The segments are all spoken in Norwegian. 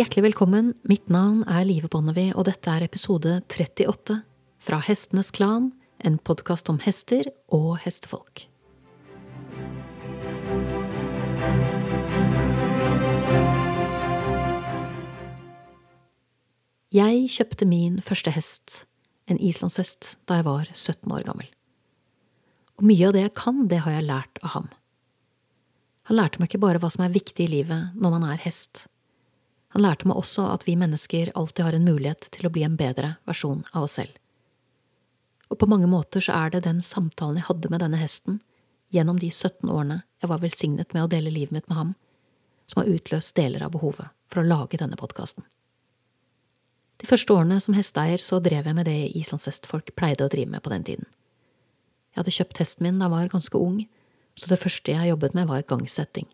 Hjertelig velkommen, mitt navn er Live Bonnevie, og dette er episode 38 fra Hestenes Klan, en podkast om hester og hestefolk. Jeg kjøpte min første hest, en islandshest, da jeg var 17 år gammel. Og mye av det jeg kan, det har jeg lært av ham. Han lærte meg ikke bare hva som er viktig i livet når man er hest. Han lærte meg også at vi mennesker alltid har en mulighet til å bli en bedre versjon av oss selv. Og på mange måter så er det den samtalen jeg hadde med denne hesten, gjennom de 17 årene jeg var velsignet med å dele livet mitt med ham, som har utløst deler av behovet for å lage denne podkasten. De første årene som hesteeier så drev jeg med det islandshestfolk pleide å drive med på den tiden. Jeg hadde kjøpt hesten min da jeg var ganske ung, så det første jeg jobbet med, var gangsetting.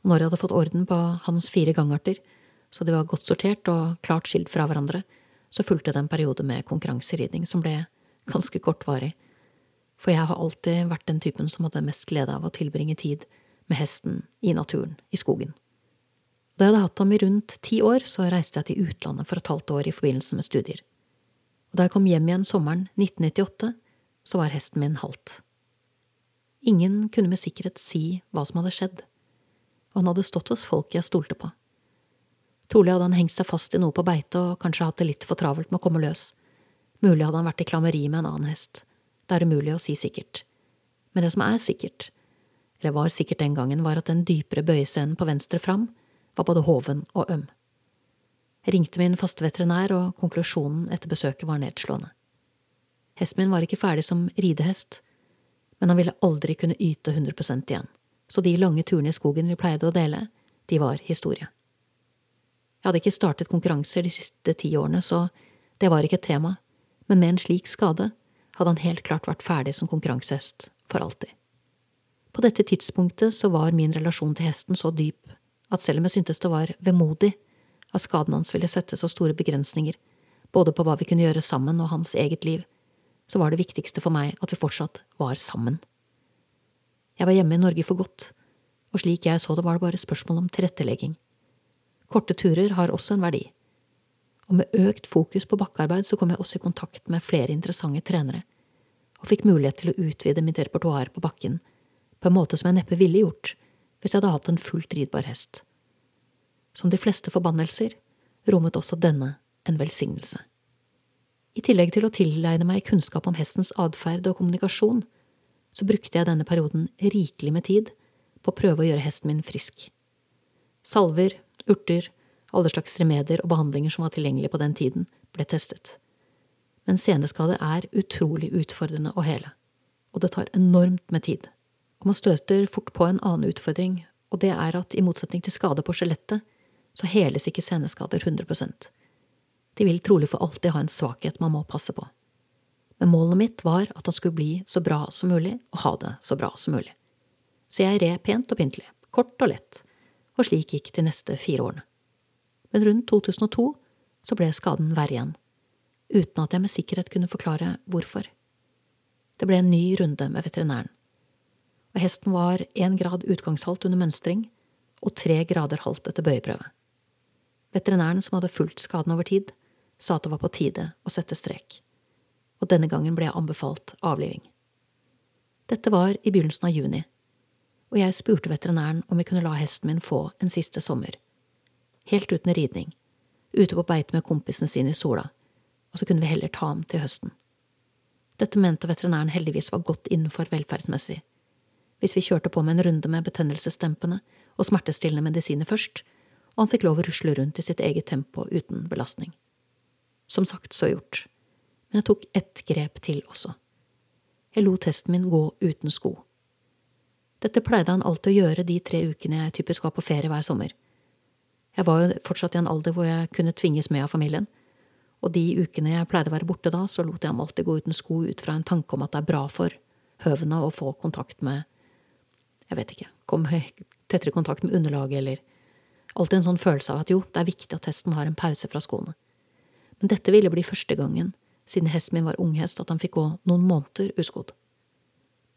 Og når jeg hadde fått orden på hans fire gangarter, så de var godt sortert og klart skilt fra hverandre, så fulgte det en periode med konkurranseridning som ble ganske kortvarig, for jeg har alltid vært den typen som hadde mest glede av å tilbringe tid med hesten i naturen, i skogen. Da jeg hadde hatt ham i rundt ti år, så reiste jeg til utlandet for et halvt år i forbindelse med studier. Og da jeg kom hjem igjen sommeren 1998, så var hesten min halt. Ingen kunne med sikkerhet si hva som hadde skjedd, og han hadde stått hos folk jeg stolte på. Trolig hadde han hengt seg fast i noe på beite og kanskje hatt det litt for travelt med å komme løs. Mulig hadde han vært i klammeri med en annen hest. Det er umulig å si sikkert. Men det som er sikkert, eller var sikkert den gangen, var at den dypere bøyescenen på venstre fram var både hoven og øm. Jeg ringte min faste veterinær, og konklusjonen etter besøket var nedslående. Hesten min var ikke ferdig som ridehest, men han ville aldri kunne yte 100% igjen, så de lange turene i skogen vi pleide å dele, de var historie. Jeg hadde ikke startet konkurranser de siste ti årene, så det var ikke et tema, men med en slik skade hadde han helt klart vært ferdig som konkurransehest for alltid. På dette tidspunktet så var min relasjon til hesten så dyp at selv om jeg syntes det var vemodig at skaden hans ville sette så store begrensninger, både på hva vi kunne gjøre sammen og hans eget liv, så var det viktigste for meg at vi fortsatt var sammen. Jeg var hjemme i Norge for godt, og slik jeg så det, var det bare spørsmål om tilrettelegging. Korte turer har også en verdi. Og med økt fokus på bakkearbeid så kom jeg også i kontakt med flere interessante trenere, og fikk mulighet til å utvide mitt repertoar på bakken på en måte som jeg neppe ville gjort hvis jeg hadde hatt en fullt ridbar hest. Som de fleste forbannelser rommet også denne en velsignelse. I tillegg til å tilegne meg kunnskap om hestens atferd og kommunikasjon, så brukte jeg denne perioden rikelig med tid på å prøve å gjøre hesten min frisk. Salver, urter, alle slags remedier og behandlinger som var tilgjengelige på den tiden, ble testet. Men seneskade er utrolig utfordrende å hele, og det tar enormt med tid og man støter fort på en annen utfordring, og det er at i motsetning til skade på skjelettet, så heles ikke seneskader 100% De vil trolig for alltid ha en svakhet man må passe på. Men målet mitt var at han skulle bli så bra som mulig og ha det så bra som mulig. Så jeg red pent og pyntelig, kort og lett, og slik gikk de neste fire årene. Men rundt 2002 så ble skaden verre igjen, uten at jeg med sikkerhet kunne forklare hvorfor. Det ble en ny runde med veterinæren og hesten var én grad utgangshalt under mønstring og tre grader halt etter bøyeprøve. Veterinæren som hadde fulgt skaden over tid, sa at det var på tide å sette strek, og denne gangen ble jeg anbefalt avliving. Dette var i begynnelsen av juni, og jeg spurte veterinæren om vi kunne la hesten min få en siste sommer, helt uten ridning, ute på beite med kompisene sine i sola, og så kunne vi heller ta ham til høsten. Dette mente veterinæren heldigvis var godt innenfor velferdsmessig, hvis vi kjørte på med en runde med betennelsesdempende og smertestillende medisiner først, og han fikk lov å rusle rundt i sitt eget tempo uten belastning. Som sagt, så gjort, men jeg tok ett grep til også. Jeg lot testen min gå uten sko. Dette pleide han alltid å gjøre de tre ukene jeg typisk var på ferie hver sommer. Jeg var jo fortsatt i en alder hvor jeg kunne tvinges med av familien, og de ukene jeg pleide å være borte da, så lot jeg ham alltid gå uten sko ut fra en tanke om at det er bra for høvene å få kontakt med jeg vet ikke, kom tettere kontakt med underlaget, eller alltid en sånn følelse av at jo, det er viktig at hesten har en pause fra skoene. Men dette ville bli første gangen siden hesten min var unghest at han fikk gå noen måneder uskodd.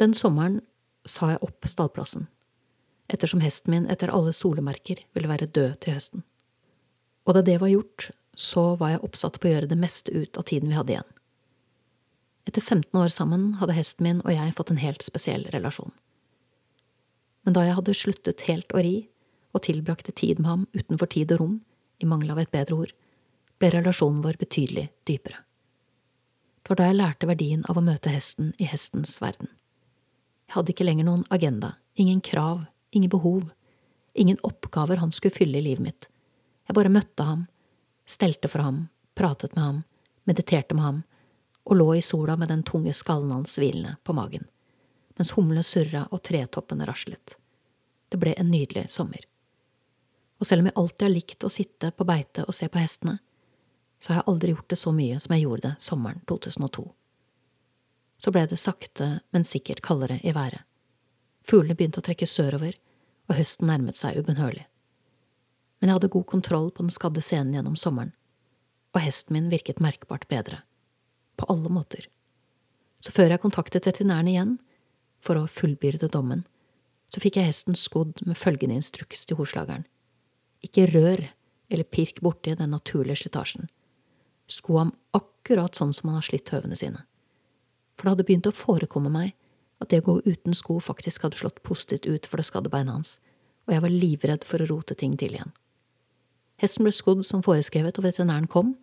Den sommeren sa jeg opp stallplassen, ettersom hesten min etter alle solemerker ville være død til høsten. Og da det var gjort, så var jeg oppsatt på å gjøre det meste ut av tiden vi hadde igjen. Etter 15 år sammen hadde hesten min og jeg fått en helt spesiell relasjon. Men da jeg hadde sluttet helt å ri, og tilbrakte tid med ham utenfor tid og rom, i mangel av et bedre ord, ble relasjonen vår betydelig dypere. Det var da jeg lærte verdien av å møte hesten i hestens verden. Jeg hadde ikke lenger noen agenda, ingen krav, ingen behov, ingen oppgaver han skulle fylle i livet mitt. Jeg bare møtte ham, stelte for ham, pratet med ham, mediterte med ham og lå i sola med den tunge skallen hans hvilende på magen, mens humlene surra og tretoppene raslet. Det ble en nydelig sommer. Og selv om jeg alltid har likt å sitte på beite og se på hestene, så har jeg aldri gjort det så mye som jeg gjorde det sommeren 2002. Så ble det sakte, men sikkert kaldere i været. Fuglene begynte å trekke sørover, og høsten nærmet seg ubønnhørlig. Men jeg hadde god kontroll på den skadde scenen gjennom sommeren, og hesten min virket merkbart bedre. På alle måter. Så før jeg kontaktet veterinæren igjen, for å fullbyrde dommen, så fikk jeg hesten skodd med følgende instruks til horslageren. Ikke rør eller pirk borti den naturlige slitasjen. Sko ham akkurat sånn som han har slitt høvene sine. For det hadde begynt å forekomme meg at det å gå uten sko faktisk hadde slått positivt ut for det skadde beinet hans, og jeg var livredd for å rote ting til igjen. Hesten ble skodd som foreskrevet, og veterinæren kom,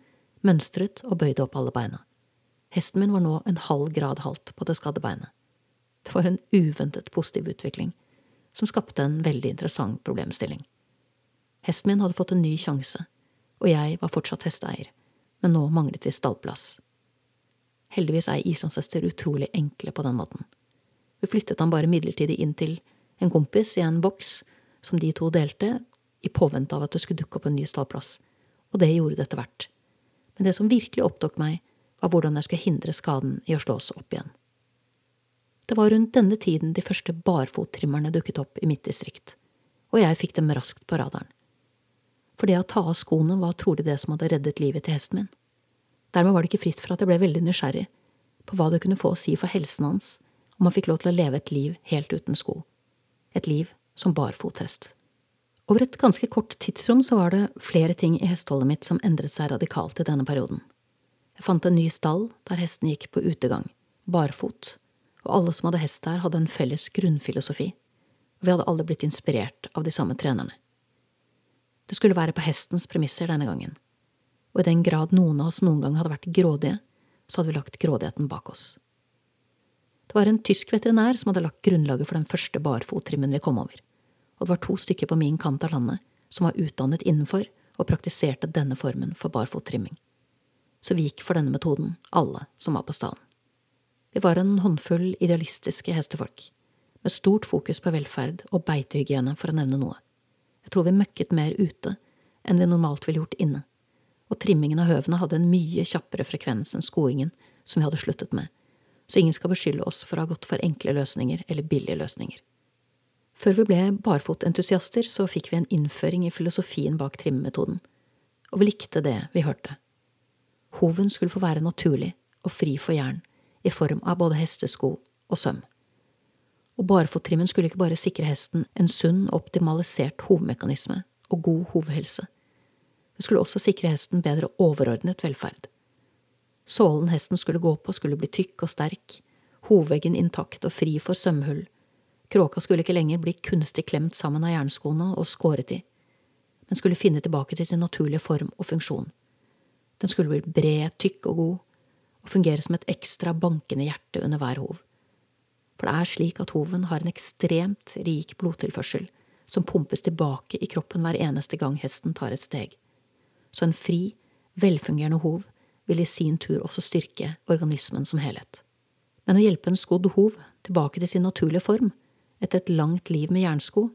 mønstret og bøyde opp alle beina. Hesten min var nå en halv grad halt på det skadde beinet. Det var en uventet positiv utvikling, som skapte en veldig interessant problemstilling. Hesten min hadde fått en ny sjanse, og jeg var fortsatt hesteeier, men nå manglet vi stallplass. Heldigvis er islandshester utrolig enkle på den måten. Vi flyttet ham bare midlertidig inn til en kompis i en boks som de to delte, i påvente av at det skulle dukke opp en ny stallplass, og det gjorde det etter hvert. Men det som virkelig opptok meg, var hvordan jeg skulle hindre skaden i å slå oss opp igjen. Det var rundt denne tiden de første barfottrimmerne dukket opp i mitt distrikt, og jeg fikk dem raskt på radaren for det å ta av skoene var trolig det som hadde reddet livet til hesten min. Dermed var det ikke fritt for at jeg ble veldig nysgjerrig på hva det kunne få å si for helsen hans om han fikk lov til å leve et liv helt uten sko, et liv som barfothest. Over et ganske kort tidsrom så var det flere ting i hesteholdet mitt som endret seg radikalt i denne perioden. Jeg fant en ny stall der hesten gikk på utegang, barfot, og alle som hadde hest der, hadde en felles grunnfilosofi, vi hadde alle blitt inspirert av de samme trenerne. Det skulle være på hestens premisser denne gangen, og i den grad noen av oss noen gang hadde vært grådige, så hadde vi lagt grådigheten bak oss. Det var en tysk veterinær som hadde lagt grunnlaget for den første barfottrimmen vi kom over, og det var to stykker på min kant av landet som var utdannet innenfor og praktiserte denne formen for barfottrimming. Så vi gikk for denne metoden, alle som var på stallen. Vi var en håndfull idealistiske hestefolk, med stort fokus på velferd og beitehygiene, for å nevne noe. Jeg tror vi møkket mer ute enn vi normalt ville gjort inne, og trimmingen av høvene hadde en mye kjappere frekvens enn skoingen som vi hadde sluttet med, så ingen skal beskylde oss for å ha gått for enkle løsninger eller billige løsninger. Før vi ble barfotentusiaster, så fikk vi en innføring i filosofien bak trimmemetoden, og vi likte det vi hørte. Hoven skulle få være naturlig og fri for jern, i form av både hestesko og søm og barfottrimmen skulle ikke bare sikre hesten en sunn optimalisert hovmekanisme og god hovhelse. Det skulle også sikre hesten bedre overordnet velferd. Sålen hesten skulle gå på, skulle bli tykk og sterk, hovveggen intakt og fri for sømhull, kråka skulle ikke lenger bli kunstig klemt sammen av jernskoene og skåret i, men skulle finne tilbake til sin naturlige form og funksjon. Den skulle bli bred, tykk og god, og fungere som et ekstra bankende hjerte under hver hov for det er slik at hoven har en ekstremt rik blodtilførsel som pumpes tilbake i kroppen hver eneste gang hesten tar et steg. Så en fri, velfungerende hov vil i sin tur også styrke organismen som helhet. Men å hjelpe en skodd hov tilbake til sin naturlige form etter et langt liv med jernsko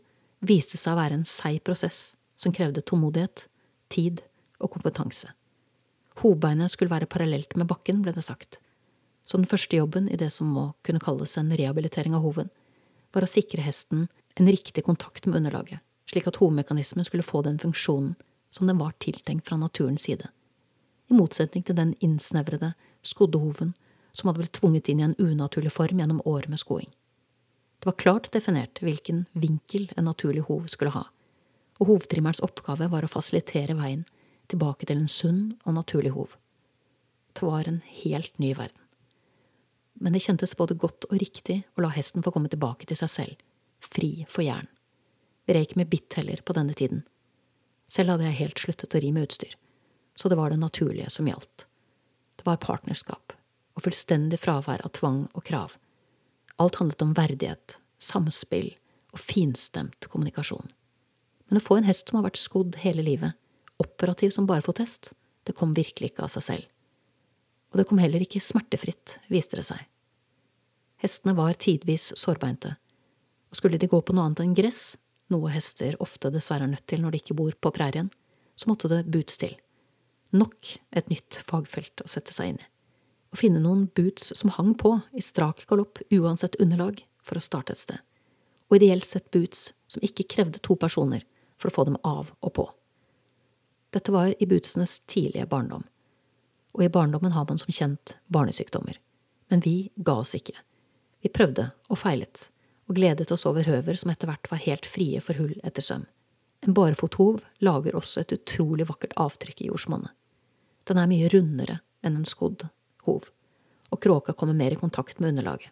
viste seg å være en seig prosess som krevde tålmodighet, tid og kompetanse. Hovbeinet skulle være parallelt med bakken, ble det sagt, så den første jobben i det som må kunne kalles en rehabilitering av hoven, var å sikre hesten en riktig kontakt med underlaget, slik at hovmekanismen skulle få den funksjonen som den var tiltenkt fra naturens side, i motsetning til den innsnevrede, skodde hoven som hadde blitt tvunget inn i en unaturlig form gjennom år med skoing. Det var klart definert hvilken vinkel en naturlig hov skulle ha, og hovtrimmerens oppgave var å fasilitere veien tilbake til en sunn og naturlig hov. Det var en helt ny verden. Men det kjentes både godt og riktig å la hesten få komme tilbake til seg selv, fri for jern. Vi ikke med bitt heller på denne tiden. Selv hadde jeg helt sluttet å ri med utstyr, så det var det naturlige som gjaldt. Det var partnerskap og fullstendig fravær av tvang og krav. Alt handlet om verdighet, samspill og finstemt kommunikasjon. Men å få en hest som har vært skodd hele livet, operativ som bare fått hest, det kom virkelig ikke av seg selv. Og det kom heller ikke smertefritt, viste det seg. Hestene var tidvis sårbeinte, og skulle de gå på noe annet enn gress, noe hester ofte dessverre er nødt til når de ikke bor på prærien, så måtte det boots til. Nok et nytt fagfelt å sette seg inn i. Å finne noen boots som hang på i strak galopp uansett underlag for å starte et sted. Og ideelt sett boots som ikke krevde to personer for å få dem av og på. Dette var i bootsenes tidlige barndom. Og i barndommen har man som kjent barnesykdommer. Men vi ga oss ikke. Vi prøvde og feilet og gledet oss over høver som etter hvert var helt frie for hull etter søm. En barefothov lager også et utrolig vakkert avtrykk i jordsmonnet. Den er mye rundere enn en skodd hov, og kråka kommer mer i kontakt med underlaget.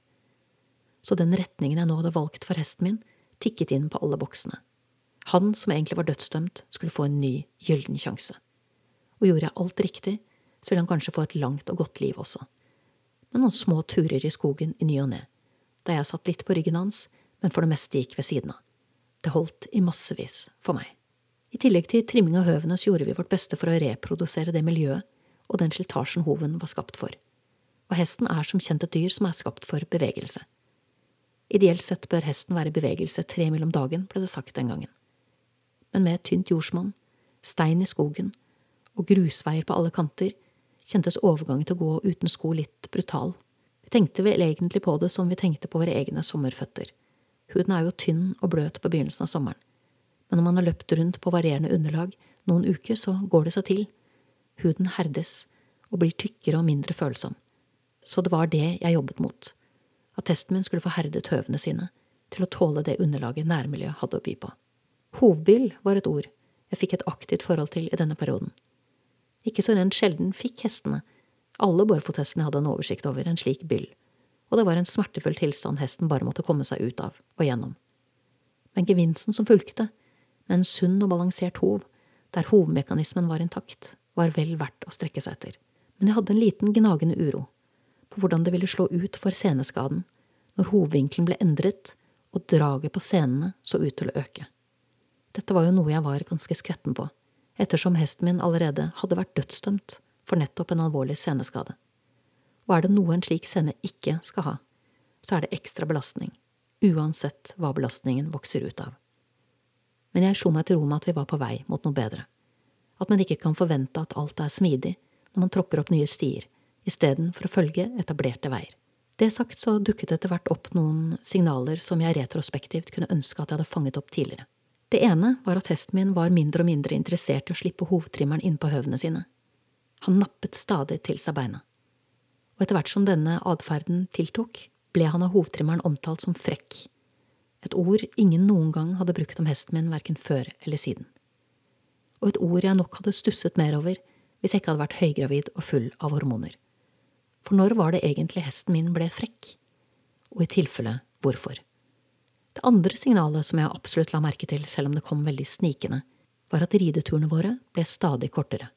Så den retningen jeg nå hadde valgt for hesten min, tikket inn på alle boksene. Han som egentlig var dødsdømt, skulle få en ny, gyllen sjanse. Og gjorde jeg alt riktig, så vil han kanskje få et langt og godt liv også. Med noen små turer i skogen i ny og ne der jeg satt litt på ryggen hans, men for det meste gikk ved siden av. Det holdt i massevis for meg. I tillegg til trimming av høvene så gjorde vi vårt beste for å reprodusere det miljøet og den slitasjen hoven var skapt for. Og hesten er som kjent et dyr som er skapt for bevegelse. Ideelt sett bør hesten være i bevegelse tre mil om dagen, ble det sagt den gangen. Men med tynt jordsmonn, stein i skogen og grusveier på alle kanter kjentes overgangen til å gå uten sko litt brutal vi tenkte vel egentlig på det som vi tenkte på våre egne sommerføtter. Huden er jo tynn og bløt på begynnelsen av sommeren, men når man har løpt rundt på varierende underlag noen uker, så går det seg til. Huden herdes og blir tykkere og mindre følsom. Så det var det jeg jobbet mot, at testen min skulle få herdet høvene sine til å tåle det underlaget nærmiljøet hadde å by på. Hovbyll var et ord jeg fikk et aktivt forhold til i denne perioden. Ikke så rent sjelden fikk hestene alle barfothestene hadde en oversikt over en slik byll, og det var en smertefull tilstand hesten bare måtte komme seg ut av og gjennom. Men gevinsten som fulgte, med en sunn og balansert hov, der hovmekanismen var intakt, var vel verdt å strekke seg etter. Men jeg hadde en liten gnagende uro på hvordan det ville slå ut for seneskaden når hovvinkelen ble endret og draget på senene så ut til å øke. Dette var jo noe jeg var ganske skvetten på, ettersom hesten min allerede hadde vært dødsdømt for nettopp en alvorlig seneskade. Og er det noe en slik sene ikke skal ha, så er det ekstra belastning, uansett hva belastningen vokser ut av. Men jeg slo meg til ro med at vi var på vei mot noe bedre, at man ikke kan forvente at alt er smidig når man tråkker opp nye stier, istedenfor å følge etablerte veier. Det sagt så dukket etter hvert opp noen signaler som jeg retrospektivt kunne ønske at jeg hadde fanget opp tidligere. Det ene var at hesten min var mindre og mindre interessert i å slippe hovtrimmeren innpå høvene sine. Han nappet stadig til seg beina. Og etter hvert som denne atferden tiltok, ble han av hovtrimmeren omtalt som frekk, et ord ingen noen gang hadde brukt om hesten min verken før eller siden. Og et ord jeg nok hadde stusset mer over hvis jeg ikke hadde vært høygravid og full av hormoner. For når var det egentlig hesten min ble frekk? Og i tilfelle hvorfor? Det andre signalet som jeg absolutt la merke til, selv om det kom veldig snikende, var at rideturene våre ble stadig kortere.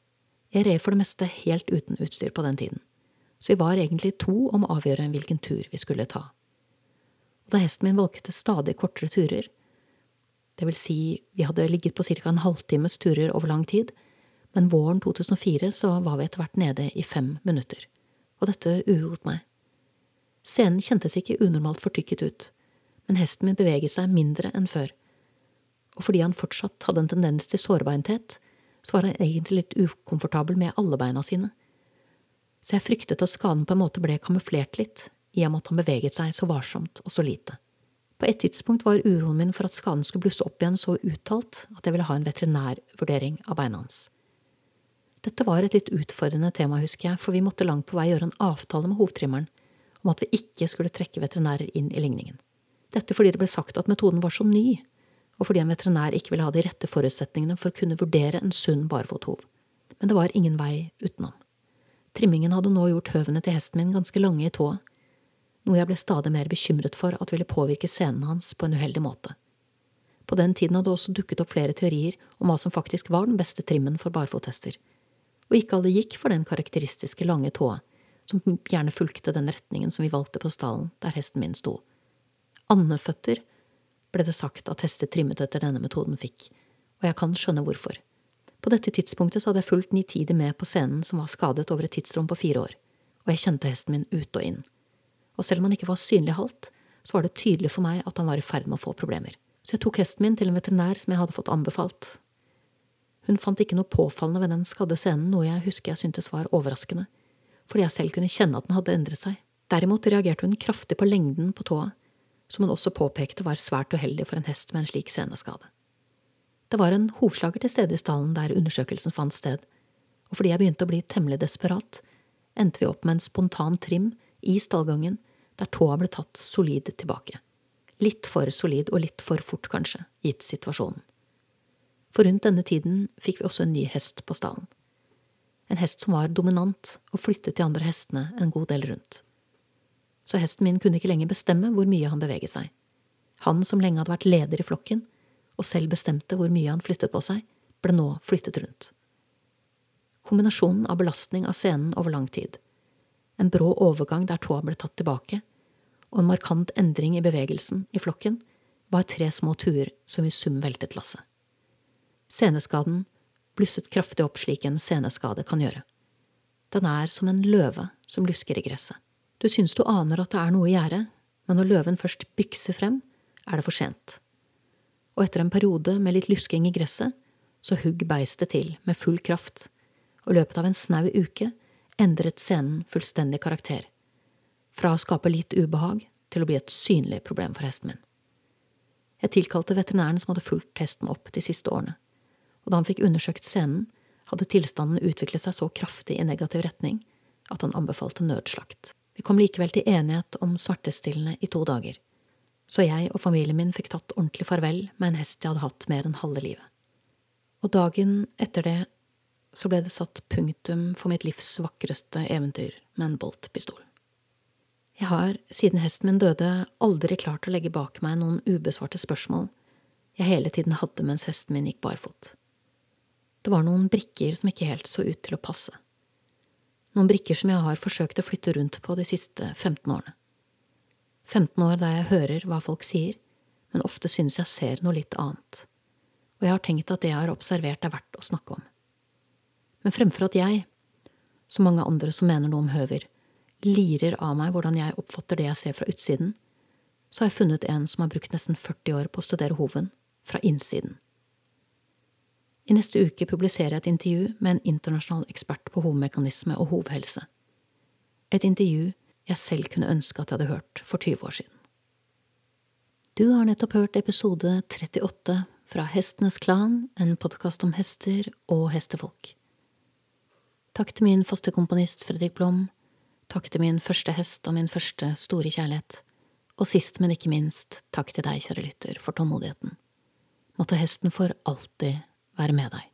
Jeg red for det meste helt uten utstyr på den tiden, så vi var egentlig to om å avgjøre hvilken tur vi skulle ta. Og da hesten min valgte stadig kortere turer, det vil si vi hadde ligget på ca. en halvtimes turer over lang tid, men våren 2004 så var vi etter hvert nede i fem minutter, og dette uroet meg. Scenen kjentes ikke unormalt fortykket ut, men hesten min beveget seg mindre enn før, og fordi han fortsatt hadde en tendens til sårbeinthet, så var han egentlig litt ukomfortabel med alle beina sine. Så jeg fryktet at skaden på en måte ble kamuflert litt, i og med at han beveget seg så varsomt og så lite. På et tidspunkt var uroen min for at skaden skulle blusse opp igjen så uttalt at jeg ville ha en veterinærvurdering av beina hans. Dette var et litt utfordrende tema, husker jeg, for vi måtte langt på vei gjøre en avtale med hovtrimmeren om at vi ikke skulle trekke veterinærer inn i ligningen. Dette fordi det ble sagt at metoden var så ny og fordi en veterinær ikke ville ha de rette forutsetningene for å kunne vurdere en sunn barfothov. men det var ingen vei utenom. Trimmingen hadde nå gjort høvene til hesten min ganske lange i tåa, noe jeg ble stadig mer bekymret for at ville påvirke scenen hans på en uheldig måte. På den tiden hadde det også dukket opp flere teorier om hva som faktisk var den beste trimmen for barfothester, og ikke alle gikk for den karakteristiske lange tåa, som gjerne fulgte den retningen som vi valgte på stallen der hesten min sto. Andeføtter ble det sagt at hester trimmet etter denne metoden fikk, og jeg kan skjønne hvorfor. På dette tidspunktet hadde jeg fulgt nitidig med på scenen som var skadet over et tidsrom på fire år, og jeg kjente hesten min ut og inn. Og selv om han ikke var synlig halt, så var det tydelig for meg at han var i ferd med å få problemer. Så jeg tok hesten min til en veterinær som jeg hadde fått anbefalt. Hun fant ikke noe påfallende ved den skadde scenen, noe jeg husker jeg syntes var overraskende, fordi jeg selv kunne kjenne at den hadde endret seg. Derimot reagerte hun kraftig på lengden på tåa, som hun også påpekte var svært uheldig for en hest med en slik seneskade. Det var en hovslager til stede i stallen der undersøkelsen fant sted, og fordi jeg begynte å bli temmelig desperat, endte vi opp med en spontan trim i stallgangen der tåa ble tatt solid tilbake. Litt for solid og litt for fort, kanskje, gitt situasjonen. For rundt denne tiden fikk vi også en ny hest på stallen. En hest som var dominant og flyttet de andre hestene en god del rundt. Så hesten min kunne ikke lenger bestemme hvor mye han beveget seg. Han som lenge hadde vært leder i flokken, og selv bestemte hvor mye han flyttet på seg, ble nå flyttet rundt. Kombinasjonen av belastning av scenen over lang tid, en brå overgang der tåa ble tatt tilbake, og en markant endring i bevegelsen i flokken, var tre små tuer som i sum veltet lasset. Seneskaden blusset kraftig opp slik en seneskade kan gjøre. Den er som en løve som lusker i gresset. Du synes du aner at det er noe i gjære, men når løven først bykser frem, er det for sent og etter en periode med litt lusking i gresset, så hugg beistet til med full kraft, og i løpet av en snau uke endret scenen fullstendig karakter, fra å skape litt ubehag til å bli et synlig problem for hesten min. Jeg tilkalte veterinæren som hadde fulgt hesten opp de siste årene, og da han fikk undersøkt scenen, hadde tilstanden utviklet seg så kraftig i negativ retning at han anbefalte nødslakt. Vi kom likevel til enighet om smertestillende i to dager så jeg og familien min fikk tatt ordentlig farvel med en hest jeg hadde hatt mer enn halve livet. Og dagen etter det så ble det satt punktum for mitt livs vakreste eventyr med en boltpistol. Jeg har, siden hesten min døde, aldri klart å legge bak meg noen ubesvarte spørsmål jeg hele tiden hadde mens hesten min gikk barfot. Det var noen brikker som ikke helt så ut til å passe. Noen brikker som jeg har forsøkt å flytte rundt på de siste 15 årene. 15 år der jeg hører hva folk sier, men ofte synes jeg ser noe litt annet, og jeg har tenkt at det jeg har observert er verdt å snakke om. Men fremfor at jeg, som mange andre som mener noe om høver, lirer av meg hvordan jeg oppfatter det jeg ser fra utsiden, så har jeg funnet en som har brukt nesten 40 år på å studere hoven fra innsiden. I neste uke publiserer jeg et intervju med en internasjonal ekspert på hovmekanisme og hovhelse. Et intervju jeg selv kunne ønske at jeg hadde hørt for 20 år siden. Du har nettopp hørt episode 38 fra Hestenes Klan, en podkast om hester og hestefolk. Takk til min faste komponist Fredrik Blom, takk til min første hest og min første store kjærlighet, og sist, men ikke minst, takk til deg, kjære lytter, for tålmodigheten. Måtte hesten for alltid være med deg.